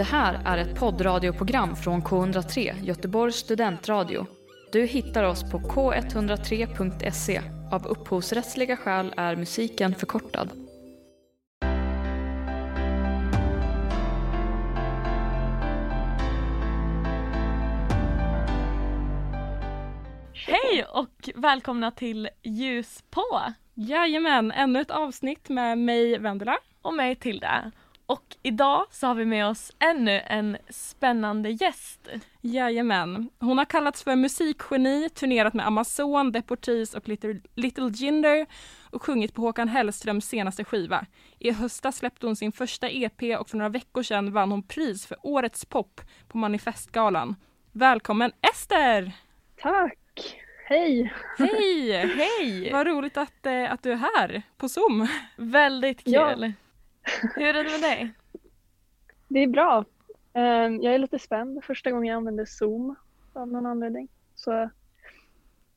Det här är ett poddradioprogram från K103, Göteborgs studentradio. Du hittar oss på k103.se. Av upphovsrättsliga skäl är musiken förkortad. Hej och välkomna till Ljus på Jajamän, ännu ett avsnitt med mig Vendela. och mig Tilda. Och idag så har vi med oss ännu en spännande gäst. Jajamän. Hon har kallats för musikgeni, turnerat med Amazon, Deportees och Little, Little Jinder och sjungit på Håkan Hellströms senaste skiva. I höstas släppte hon sin första EP och för några veckor sedan vann hon pris för Årets pop på Manifestgalan. Välkommen Ester! Tack! Hej! Hej! Hej! Vad roligt att, eh, att du är här på Zoom. Väldigt kul. Ja. Hur är det med dig? Det är bra. Ehm, Jag är lite spänd. Första gången jag använder Zoom av någon anledning. Så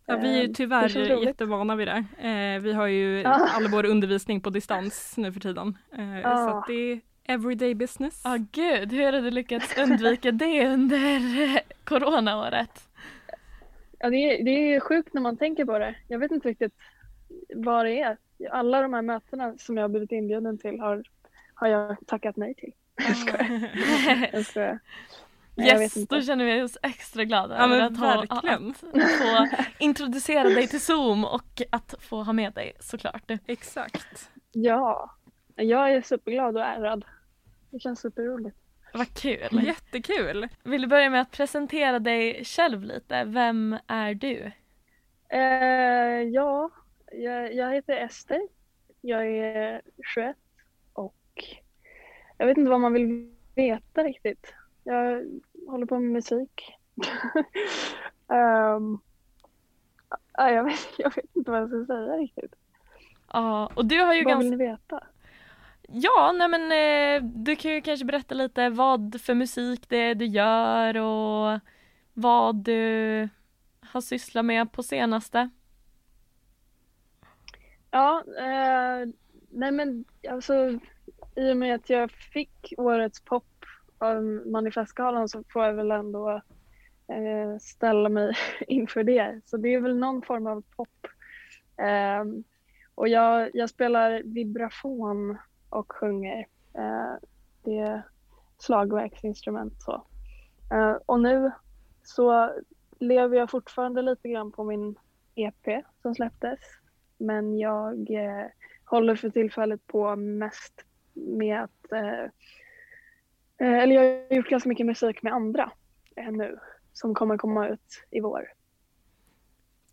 Ja, vi är ju ehm, tyvärr jättevana vid det. Eh, vi har ju Ja. all vår undervisning på distans nu för tiden. Eh, Ja. Så att det är everyday business. Ja gud, hur har du lyckats undvika det under coronaåret? Ja, det, är, det är sjukt när man tänker på det. Jag vet inte riktigt vad det är. Alla de här mötena som jag har blivit inbjuden till har, har jag tackat nej till. Jag skojar. Jag skojar. Nej, Yes, då känner vi oss extra glada Ja, över att, ha, att få introducera dig till Zoom och att få ha med dig såklart. Exakt. Ja, jag är superglad och ärad. Det känns superroligt. Vad kul! Jättekul. Vill du börja med att presentera dig själv lite? Vem är du? Eh, ja, jag, jag heter Ester. Jag är 21 och jag vet inte vad man vill veta riktigt. Jag håller på med musik. Ehm, ja, jag, vet, jag vet inte vad jag ska säga riktigt. Ja, och du har ju Vad ganska... vill ni veta? Ja, nej men eh, du kan ju kanske berätta lite vad för musik det är du gör och vad du har sysslat med på senaste. Ja, eh, nej men alltså i och med att jag fick årets pop av Manifestgalan så får jag väl ändå eh, ställa mig inför det. Så det är väl någon form av pop. Eh, och jag, jag spelar vibrafon och sjunger. Eh, det är slagverksinstrument så. Eh, och nu så lever jag fortfarande lite grann på min EP som släpptes. Men jag eh, håller för tillfället på mest med att... Eh, eh, eller jag har gjort ganska mycket musik med andra eh, nu som kommer komma ut i vår.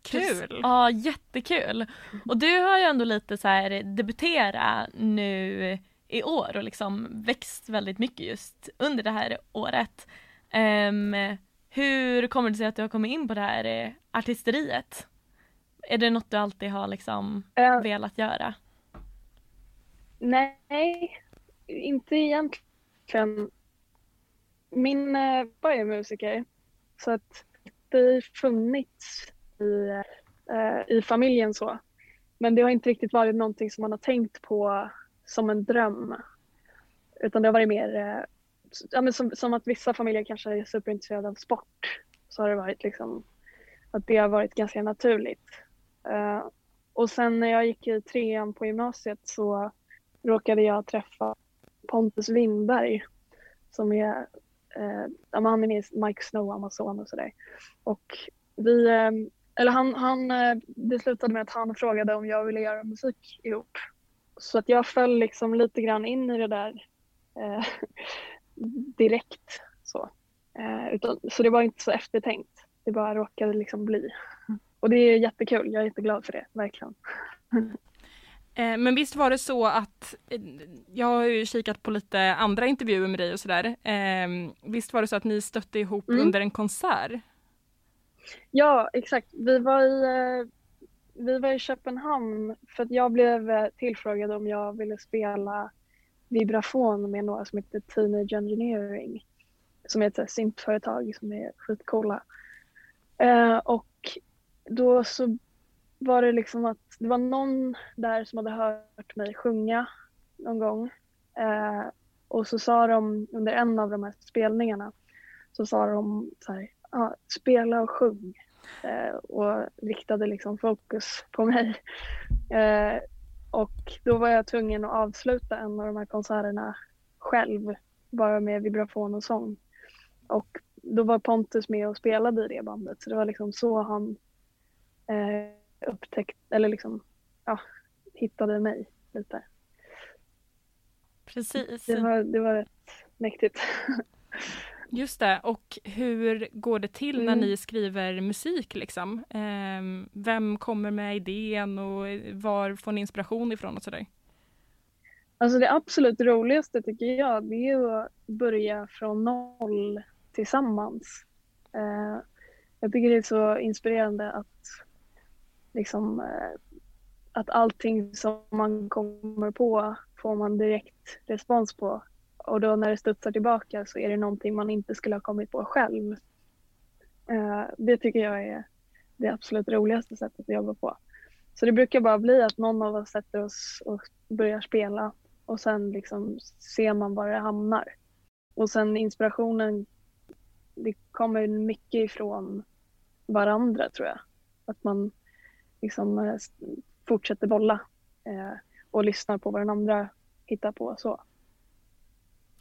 Kul. Ja, jättekul. Och du har ju ändå lite så här debutera nu i år och liksom växt väldigt mycket just under det här året. Ehm, hur kommer det sig att du har kommit in på det här eh, artisteriet? Är det något du alltid har liksom Eh, velat göra? nej, inte egentligen. Min eh, pappa är musiker så att det har funnits i, eh, i familjen så. Men det har inte riktigt varit någonting som man har tänkt på som en dröm. Utan det har varit mer eh, ja, men som, som att vissa familjer kanske är superintresserade av sport. Så har det varit liksom att det har varit ganska naturligt. Eh, och sen när jag gick i trean på gymnasiet så råkade jag träffa Pontus Lindberg som är, eh, han är med i Mike Snow, Amazon och sådär. Och vi, eh, eller han, han, eh, det slutade med att han frågade om jag ville göra musik ihop. Så att jag föll liksom lite grann in i det där eh, direkt. Så. Eh, utan, så det var inte så eftertänkt. Det bara råkade liksom bli. Och det är jättekul. Jag är jätteglad för det, verkligen. Eh, Men visst var det så att, eh, jag har ju kikat på lite andra intervjuer med dig och sådär. Eh, Visst var det så att ni stötte ihop Mm. under en konsert? Ja, exakt. Vi var i, eh, vi var i Köpenhamn för att jag blev tillfrågad om jag ville spela vibrafon med några som heter Teenage Engineering. Som är ett syntföretag som är skitcoola. Och då så var det liksom att det var någon där som hade hört mig sjunga någon gång. Eh, Och så sa de under en av de här spelningarna så sa de så här, ah, spela och sjung. Eh, och riktade liksom fokus på mig. Eh, och då var jag tvungen att avsluta en av de här konserterna själv, bara med vibrafon och sång. Och då var Pontus med och spelade i det bandet så det var liksom så han eh, upptäckte, eller liksom, ja, hittade mig lite. Precis. Det var, det var rätt mäktigt. Just det, och hur går det till när Mm. ni skriver musik liksom? Ehm, vem kommer med idén och var får ni inspiration ifrån och sådär? Alltså det absolut roligaste tycker jag det är att börja från noll tillsammans. Eh, jag tycker det är så inspirerande att liksom eh, att allting som man kommer på får man direkt respons på. Och då när det studsar tillbaka så är det någonting man inte skulle ha kommit på själv. Eh, det tycker jag är det absolut roligaste sättet att jobba på. Så det brukar bara bli att någon av oss sätter oss och börjar spela och sen liksom ser man var det hamnar. Och sen inspirationen, det kommer mycket ifrån varandra tror jag. Att man liksom eh, fortsätter bolla eh, och lyssnar på vad den andra hittar på så.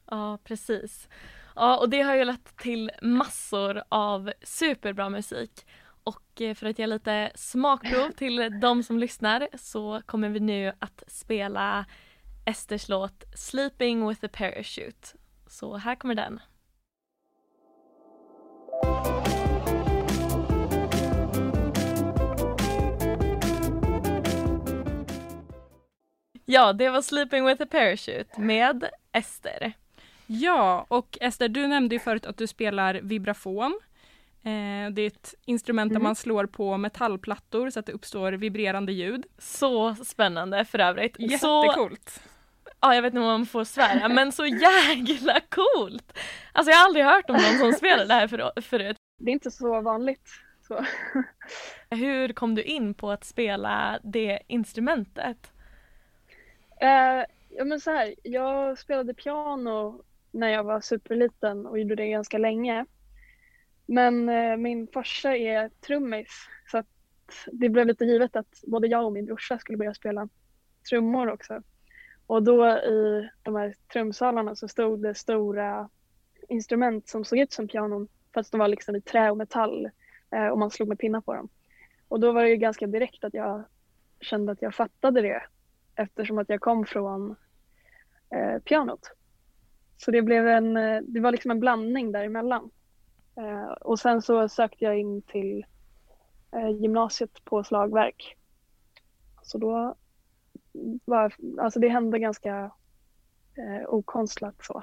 Ja, precis. Ja, och det har ju lett till massor av superbra musik. Och eh, för att ge lite smakprov till de som lyssnar så kommer vi nu att spela Esters låt Sleeping with a parachute. Så här kommer den. Ja, det var Sleeping with a parachute med Ester. Ja, och Ester, du nämnde ju förut att du spelar vibrafon. Eh, det är ett instrument där Mm. man slår på metallplattor så att det uppstår vibrerande ljud. Så spännande för övrigt. Så, Jättecoolt! ja, jag vet inte om man får svära, men så jäkla coolt! Alltså jag har aldrig hört om någon som spelar det här för, förut. Det är inte så vanligt. Så. Hur kom du in på att spela det instrumentet? Eh, ja men så här, jag spelade piano när jag var superliten och gjorde det ganska länge. Men eh, min farsa är trummis så att det blev lite givet att både jag och min brorsa skulle börja spela trummor också. Och då i de här trumsalarna så stod det stora instrument som såg ut som pianon fast de var liksom i trä och metall eh, och man slog med pinnar på dem. Och då var det ju ganska direkt att jag kände att jag fattade det eftersom att jag kom från eh, pianot. Så det blev en, eh, det var liksom en blandning däremellan. Eh, och sen så sökte jag in till eh, gymnasiet på slagverk. Så då var, alltså det hände ganska eh, okonstlat så.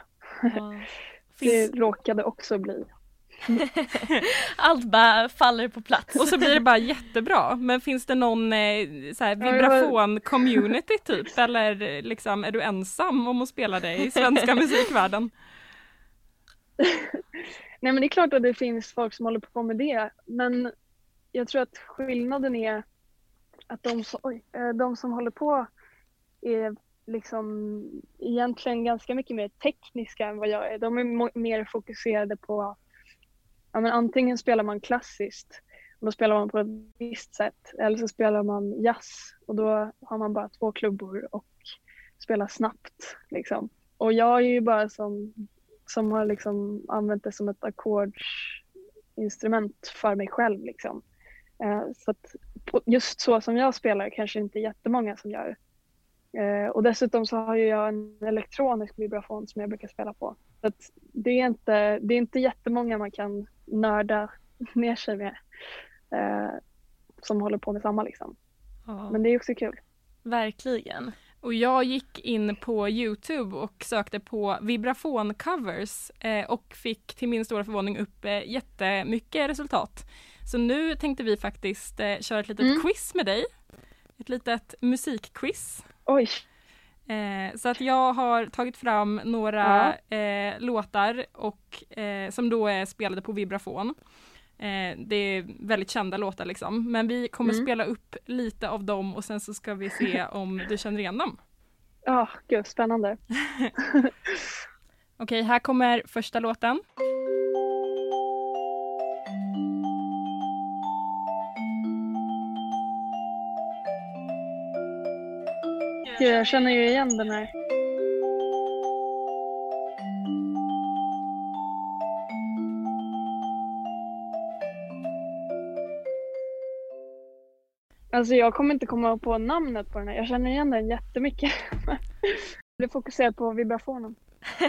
Ja. Det råkade också bli. allt bara faller på plats. Och så blir det bara jättebra. Men finns det någon eh, vibrafon-community typ? Eller liksom, är du ensam om att spela det i svenska musikvärlden? Nej men det är klart att det finns folk som håller på med det. Men jag tror att skillnaden är att de, som- oj, eh, de som håller på är liksom egentligen ganska mycket mer tekniska än vad jag är. De är mer fokuserade på, ja men antingen spelar man klassiskt och då spelar man på ett visst sätt eller så spelar man jazz och då har man bara två klubbor och spelar snabbt liksom. Och jag är ju bara som som har liksom använt det som ett ackordsinstrument för mig själv. Liksom. Eh, så att just så som jag spelar kanske inte jättemånga som gör. Eh, och dessutom så har ju jag en elektronisk vibrafon som jag brukar spela på. Så att det, är inte, det är inte jättemånga man kan nörda ner sig med eh, som håller på med samma. Liksom. Ja, Men det är också kul. verkligen. Och jag gick in på Youtube och sökte på vibrafoncovers eh, och fick till min stora förvåning upp eh, jättemycket resultat. Så nu tänkte vi faktiskt eh, köra ett litet Mm. quiz med dig. Ett litet musikquiz. Oj, Eh, så att jag har tagit fram några eh, låtar och, eh, som då är spelade på vibrafon. Eh, det är väldigt kända låtar liksom. Men vi kommer Mm. spela upp lite av dem och sen så ska vi se om du känner igen dem. oh, gud spännande. Okej, här kommer första låten. Gud, jag känner ju igen den här. Alltså jag kommer inte komma på namnet på den här. Jag känner igen den jättemycket. Jag blir fokuserad på vibrationen.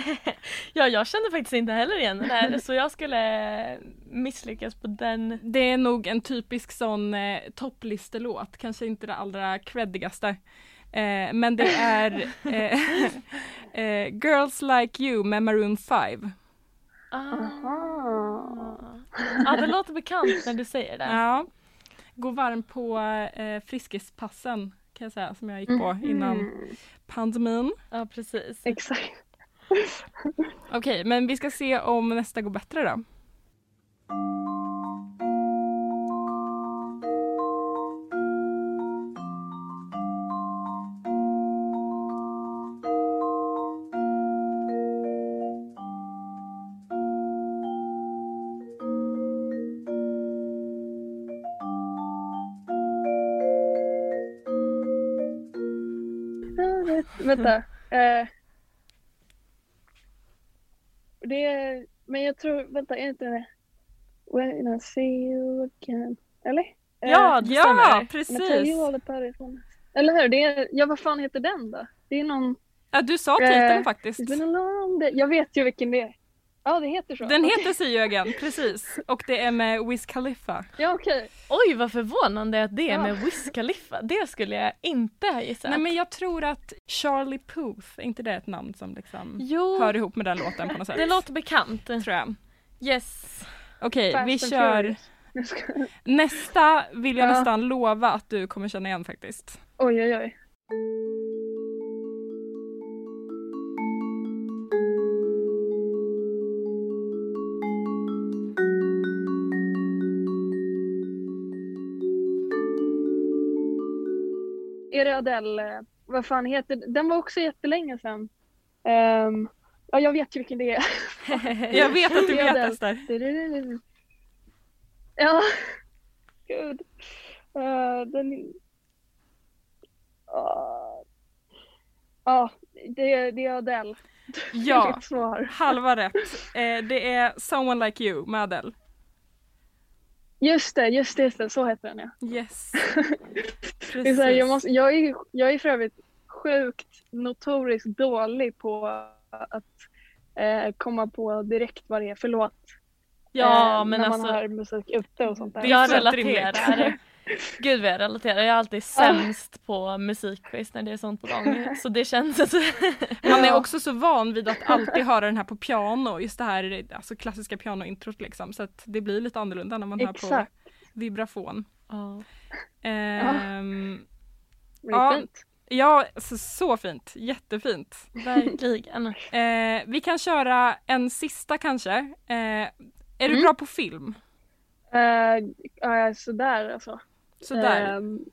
ja, jag kände faktiskt inte heller igen den här så jag skulle misslyckas på den. Det är nog en typisk sån eh, topplistelåt, kanske inte det allra creddigaste. Eh, men det är eh, eh, Girls Like You med Maroon 5. Ah. Aha. Ja, det låter bekant när du säger det. Ja. Gå varm på eh, Friskispassen kan jag säga som jag gick på innan Mm, pandemin. Ja, precis. exakt. Okej, men vi ska se om nästa går bättre då. Vänta. Eh, det är, men jag tror, vänta, är inte det When I see you again? Eller? Eh, Ja, det Ja, precis! Eller hur? Det är, ja, vad fan heter den då? Det är någon... Ja, du sa titeln Eh, faktiskt. Jag vet ju vilken det är. Ja, det heter så. Den heter Again, precis. Och det är med Wiz Khalifa. Ja, okej. Oj, vad förvånande att det är Ja. med Wiz Khalifa. Det skulle jag inte ha gissat. Nej men jag tror att Charlie Puth, är inte det ett namn som liksom Jo, hör ihop med den låten på något sätt? det låter bekant. tror jag. Yes. Okej, Fast vi kör nästa vill jag Ja. nästan lova att du kommer känna igen faktiskt. Oj, oj, oj. Adele? eh, Vad fan heter den? var också jättelänge sedan. Ehm, ja, jag vet ju vilken det är. Jag vet att du vet. Ester. Ja, gud. Uh, den... Ja, det, det är Adele. Ja, halva rätt. Eh, det är Someone Like You med Adele. Just det, just det, just det, så heter den ja. Yes. Det är så här, jag, måste, jag, är, jag är för övrigt sjukt notoriskt dålig på att eh, komma på direkt vad det är för låt. Ja, eh, men när alltså. man hör musik ute och sånt där. Det är Jag relaterar. Gud vad jag relaterar. Jag är alltid sämst på musikquiz när det är sånt på gång. Så det känns att... Man är också så van vid att alltid höra den här på piano, just det här alltså klassiska pianointrot liksom. Så att det blir lite annorlunda när man hör Exakt. på vibrafon. Ja. Ehm, Men det är Ja. fint. ja, så, så fint. Jättefint. Verkligen. Eh, vi kan köra en sista kanske. Eh, är du Mm. bra på film? Uh, uh, sådär alltså. Sådär. Ehm,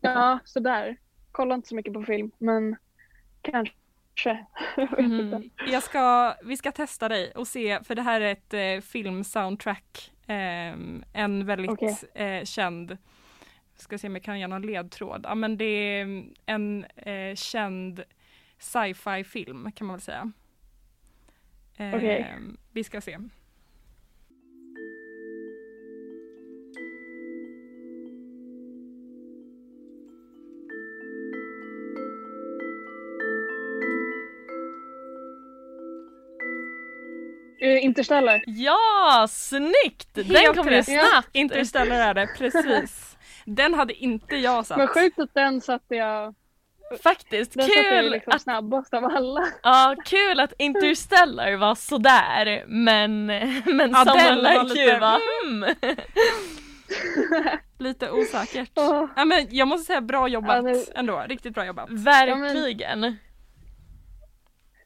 ja, sådär. Kollar inte så mycket på film, men kanske. Mhm. Jag ska, vi ska testa dig och se, för det här är ett eh, filmsoundtrack. Eh, en väldigt Okej. eh, känd, ska se om jag kan ge någon ledtråd. Ja men det är en eh, känd sci-fi film kan man väl säga. Eh, Okej. Vi ska se. Interstellar. Ja, snyggt! Den Helt kom ju snabbt. Interstellar är det, precis. Den hade inte jag satt. Men sjukt att den satte jag, Faktiskt, den satte jag kul liksom att, snabbast av alla. ja, kul att Interstellar var sådär men, men Adele Someone var lite- var hmm. Lite osäkert. Åh. Ja, men jag måste säga bra jobbat Ja, nu- ändå, riktigt bra jobbat. Verkligen.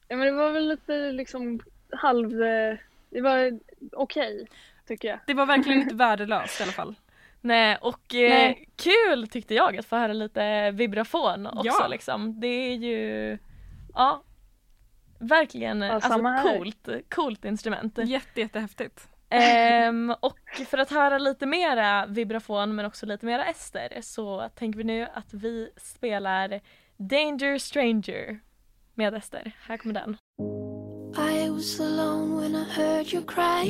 Ja, men det var väl lite liksom halv... eh, Det var okej, tycker jag. Det var verkligen inte värdelöst i alla fall. Nej och eh, Nej. kul tyckte jag att få höra lite vibrafon också Ja. liksom. Det är ju, ja. verkligen alltså, samma här. coolt, coolt instrument. Jätte, jättehäftigt. Ehm, och för att höra lite mera vibrafon men också lite mera ester så tänker vi nu att vi spelar Danger Stranger med Ester. Här kommer den. Was alone when I heard you cry.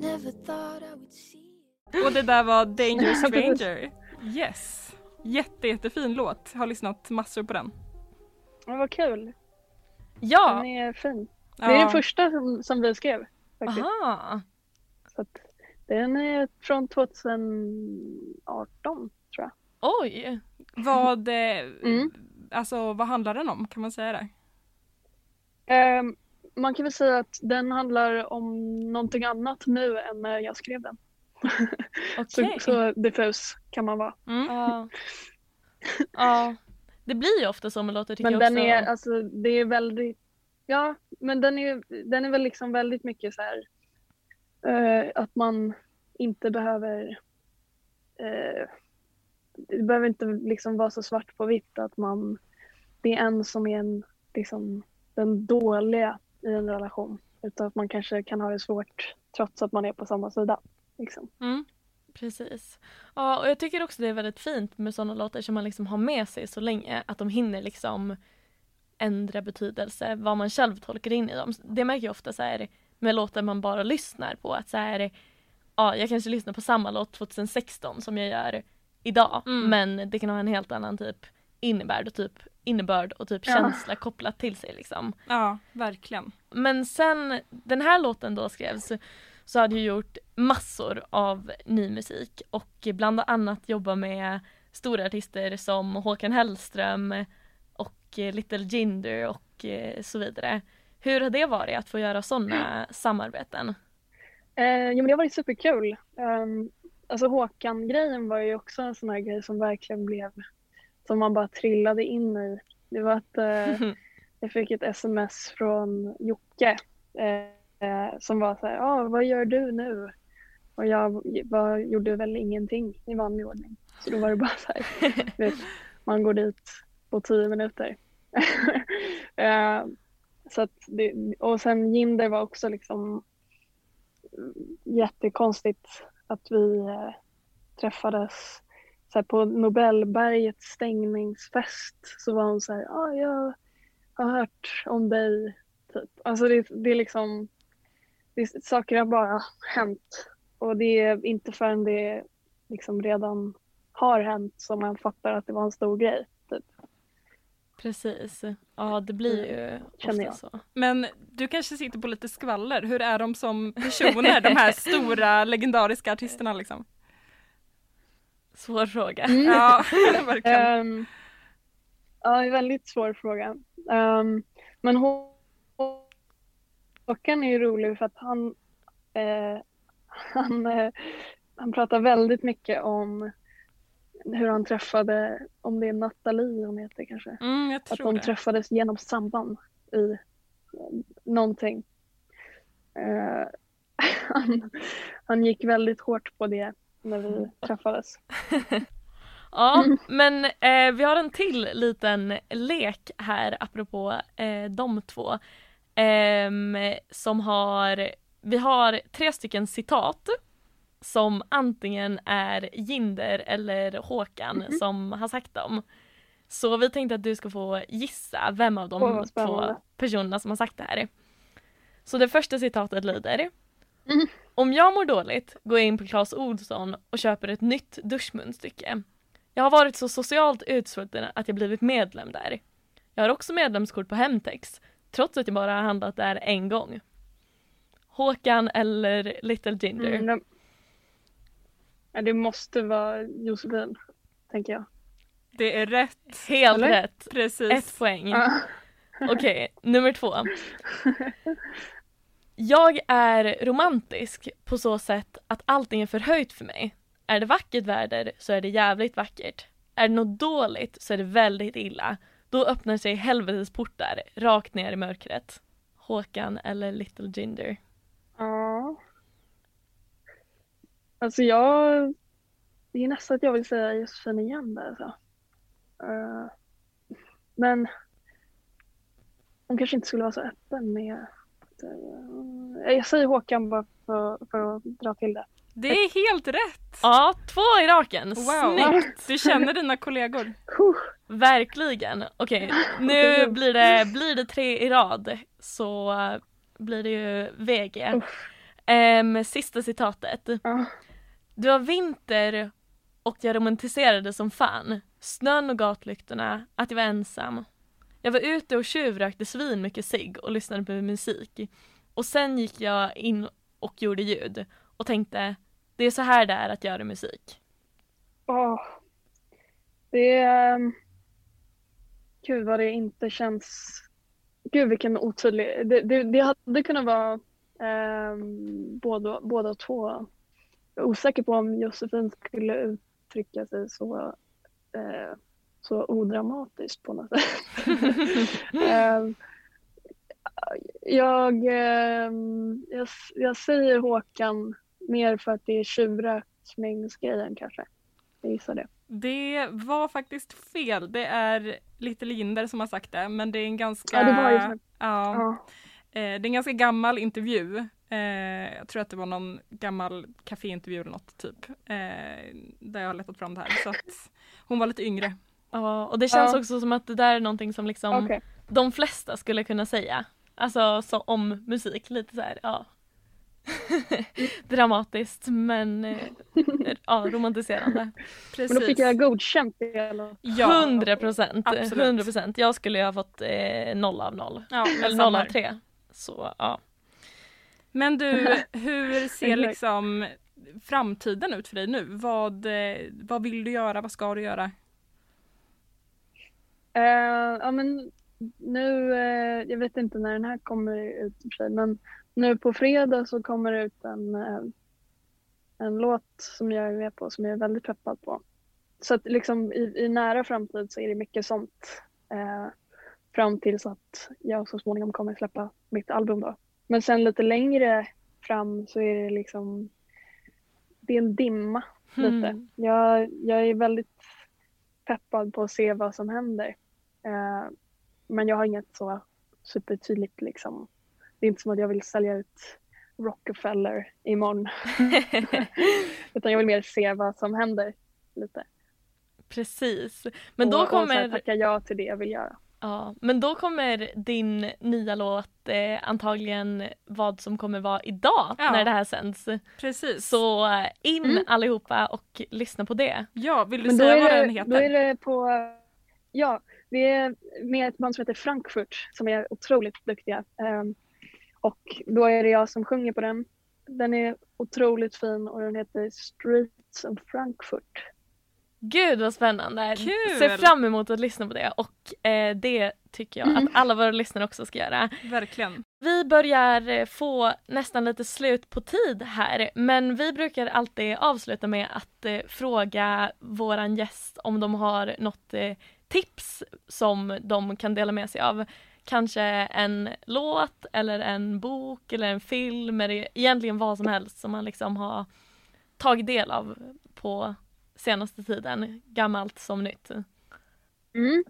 Never thought I would see. Och det där var Danger Stranger. Yes. Jätte, jättefin låt. Har lyssnat massor på den. Men vad kul. Ja! Den är fin. Det är den första som, som vi skrev. Faktiskt. Aha! Så att den är från 2018 tror jag. Oj! Vad, eh, Mm. Alltså, vad handlar den om? Kan man säga det? Ehm, man kan väl säga att den handlar om någonting annat nu än när jag skrev den. så, Okej. så diffus kan man vara. Mm. Ja. ja. Det blir ju ofta så med låtar tycker Men jag den också. är, alltså det är väldigt, ja men den är, den är väl liksom väldigt mycket så här eh, att man inte behöver, eh, det behöver inte liksom vara så svart på vitt att man, det är en som är en, liksom den dåliga i en relation. Utan att man kanske kan ha det svårt trots att man är på samma sida. Liksom. Mm. Precis. Ja, och jag tycker också det är väldigt fint med sådana låtar som man liksom har med sig så länge att de hinner liksom ändra betydelse, vad man själv tolkar in i dem. Det märker jag ofta så här med låtar man bara lyssnar på att så här, ja, jag kanske lyssnar på samma låt 2016 som jag gör idag, Mm. men det kan ha en helt annan typ innebörd och typ innebörd och typ Ja. känsla kopplat till sig liksom. Ja, verkligen. Men sen den här låten då skrevs så hade jag gjort massor av ny musik och bland annat jobba med stora artister som Håkan Hellström och eh, Little Jinder och eh, så vidare. Hur har det varit att få göra sådana samarbeten? Eh, jo, men det har varit superkul. Um, alltså Håkan-grejen var ju också en sån här grej som verkligen blev, som man bara trillade in i. Det var att eh, jag fick ett sms från Jocke eh, eh, som var så här, ah, vad gör du nu? Och jag var, gjorde väl ingenting i vanlig ordning. Så då var det bara så här, vet, man går dit på tio minuter. eh, så det, och sen Jinder var också liksom jättekonstigt att vi eh, träffades så här, på Nobelbergets stängningsfest så var hon så här, ah, jag har hört om dig. Typ. Alltså det, det är liksom, det, saker har bara hänt och det är inte förrän det liksom redan har hänt som man fattar att det var en stor grej. Precis. Ja, det blir ju Känner ofta jag. så. Men du kanske sitter på lite skvaller. Hur är de som personer, de här stora legendariska artisterna liksom? Svår fråga. Mm. Ja, verkligen. Ehm, ja, en väldigt svår fråga. Ehm, men Hå- Håkan är ju rolig för att han, eh, han, eh, han pratar väldigt mycket om hur han träffade, om det är Nathalie hon heter kanske, Mm, att de det. träffades genom samband i någonting. Eh, han, han gick väldigt hårt på det när vi träffades. Ja, men eh, vi har en till liten lek här apropå eh, de två. Ehm, som har, vi har tre stycken citat som antingen är Jinder eller Håkan som har sagt dem. Så vi tänkte att du ska få gissa vem av de vad två personerna som har sagt det här. Så det första citatet lyder Mm. Om jag mår dåligt går jag in på Clas Ohlson och köper ett nytt duschmunstycke. Jag har varit så socialt utsvulten att jag blivit medlem där. Jag har också medlemskort på Hemtex, trots att jag bara har handlat där en gång. Håkan eller Little Ginger? Mm, ja, det måste vara Josefin, tänker jag. Det är rätt. Helt eller? rätt. Precis. Ett poäng. Ja. Okej, nummer två. Jag är romantisk på så sätt att allting är förhöjt för mig. Är det vackert väder så är det jävligt vackert. Är det något dåligt så är det väldigt illa. Då öppnar sig helvetets portar rakt ner i mörkret. Håkan eller Little Ginger? ja. Alltså jag... Det är nästan att jag vill säga Josefin igen där alltså. Eh, men hon kanske inte skulle vara så öppen med eh, jag säger Håkan bara för, för att dra till det. Det är helt rätt! Ja, två i raken. Wow. Snyggt! Du känner dina kollegor. Verkligen. Okej, nu blir det, blir det tre i rad så blir det ju VG. Uff. Ehm, sista citatet. Ja. Det var vinter och jag romantiserade som fan. Snön och gatlyktorna, att jag var ensam. Jag var ute och tjuvrökte svin mycket cigg och lyssnade på musik. Och sen gick jag in och gjorde ljud och tänkte det är så här det är att göra musik. Åh. Det är... Ehm, gud vad det inte känns... Gud vilken otydlig... Det, det, det hade kunnat vara eh, båda, båda två. Osäker på om Josefin skulle uttrycka sig så, eh, så odramatiskt på något sätt. Ehm, jag, ehm, jag, jag säger Håkan mer för att det är tjuvrökningsgrejen kanske. Jag gissar det. Det var faktiskt fel. Det är Little Jinder som har sagt det, men det är en ganska... Ja, det var ju så. Ja, Ja. eh, det är en ganska gammal intervju. Eh, jag tror att det var någon gammal kaféintervju eller något typ. Eh, där jag har letat fram det här. Så att hon var lite yngre. Ja, och det känns Ja. också som att det där är någonting som liksom Okej. de flesta skulle kunna säga. Alltså så om musik, lite så här, ja. Dramatiskt men eh, ja, romantiserande. Precis. Men då fick jag godkänt eller? Ja, 100 procent, absolut. 100 procent. Jag skulle ju ha fått eh, noll av noll. ja, Eller noll av tre. Så ja. Men du, hur ser liksom framtiden ut för dig nu? Vad, eh, vad vill du göra? Vad ska du göra? Eh, ja men nu, eh, jag vet inte när den här kommer ut för sig, men nu på fredag så kommer det ut en, eh, en låt som jag är med på som jag är väldigt peppad på. Så att liksom i, i nära framtid så är det mycket sånt. Fram tills att jag så småningom kommer släppa mitt album då. Men sen lite längre fram så är det liksom, det är en dimma lite. Mm. Jag, jag är väldigt peppad på att se vad som händer. Eh, men jag har inget så supertydligt liksom. Det är inte som att jag vill sälja ut Rockefeller imorgon. Utan jag vill mer se vad som händer lite. Precis. Men då och, och kommer, tacka ja till det jag vill göra. Ja, men då kommer din nya låt eh, antagligen vad som kommer vara idag Ja. när det här sänds. Precis. Så eh, in Mm. allihopa och lyssna på det. ja, vill du Men säga vad det, den heter? då är det på, ja, det är med ett band som heter Frankfurt som är otroligt duktiga. Ehm, och då är det jag som sjunger på den. Den är otroligt fin och den heter Streets of Frankfurt. Gud vad spännande! Kul! Ser fram emot att lyssna på det och eh, det tycker jag Mm. att alla våra lyssnare också ska göra. Verkligen. Vi börjar eh, få nästan lite slut på tid här men vi brukar alltid avsluta med att eh, fråga våran gäst om de har något eh, tips som de kan dela med sig av. Kanske en låt eller en bok eller en film eller egentligen vad som helst som man liksom har tagit del av på senaste tiden, gammalt som nytt. Mm.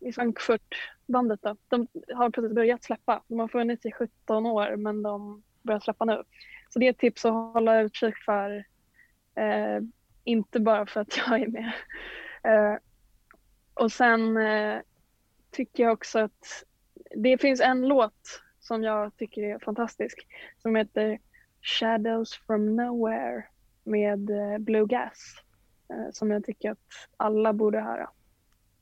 I Frankfurt, bandet då, de har precis börjat släppa. De har funnits i 17 år men de börjar släppa nu. Så det är ett tips att hålla utkik för. Eh, inte bara för att jag är med. Eh, och sen eh, tycker jag också att det finns en låt som jag tycker är fantastisk som heter Shadows from Nowhere med eh, Blue Gas som jag tycker att alla borde höra.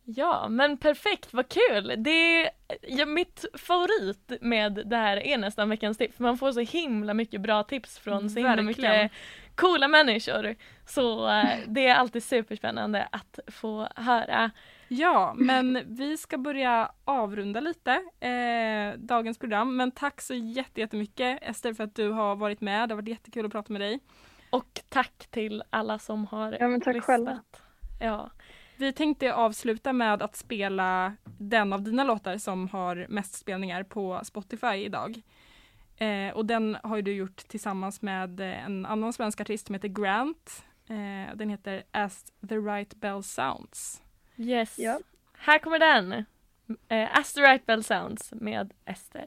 Ja, men perfekt, vad kul! Det är, ja, mitt favorit med det här är nästan veckans tips. Man får så himla mycket bra tips från så himla Verkligen. mycket coola människor. Så eh, det är alltid superspännande att få höra. Ja, men vi ska börja avrunda lite eh, dagens program. Men tack så jätte- jättemycket Ester för att du har varit med. Det har varit jättekul att prata med dig. Och tack till alla som har Ja, men tack lyssnat. själva. Ja. Vi tänkte avsluta med att spela den av dina låtar som har mest spelningar på Spotify idag. Eh, och den har ju du gjort tillsammans med en annan svensk artist som heter Grant. Eh, den heter As the right bell sounds. Yes. Ja. här kommer den. Eh, As the right bell sounds med Ester.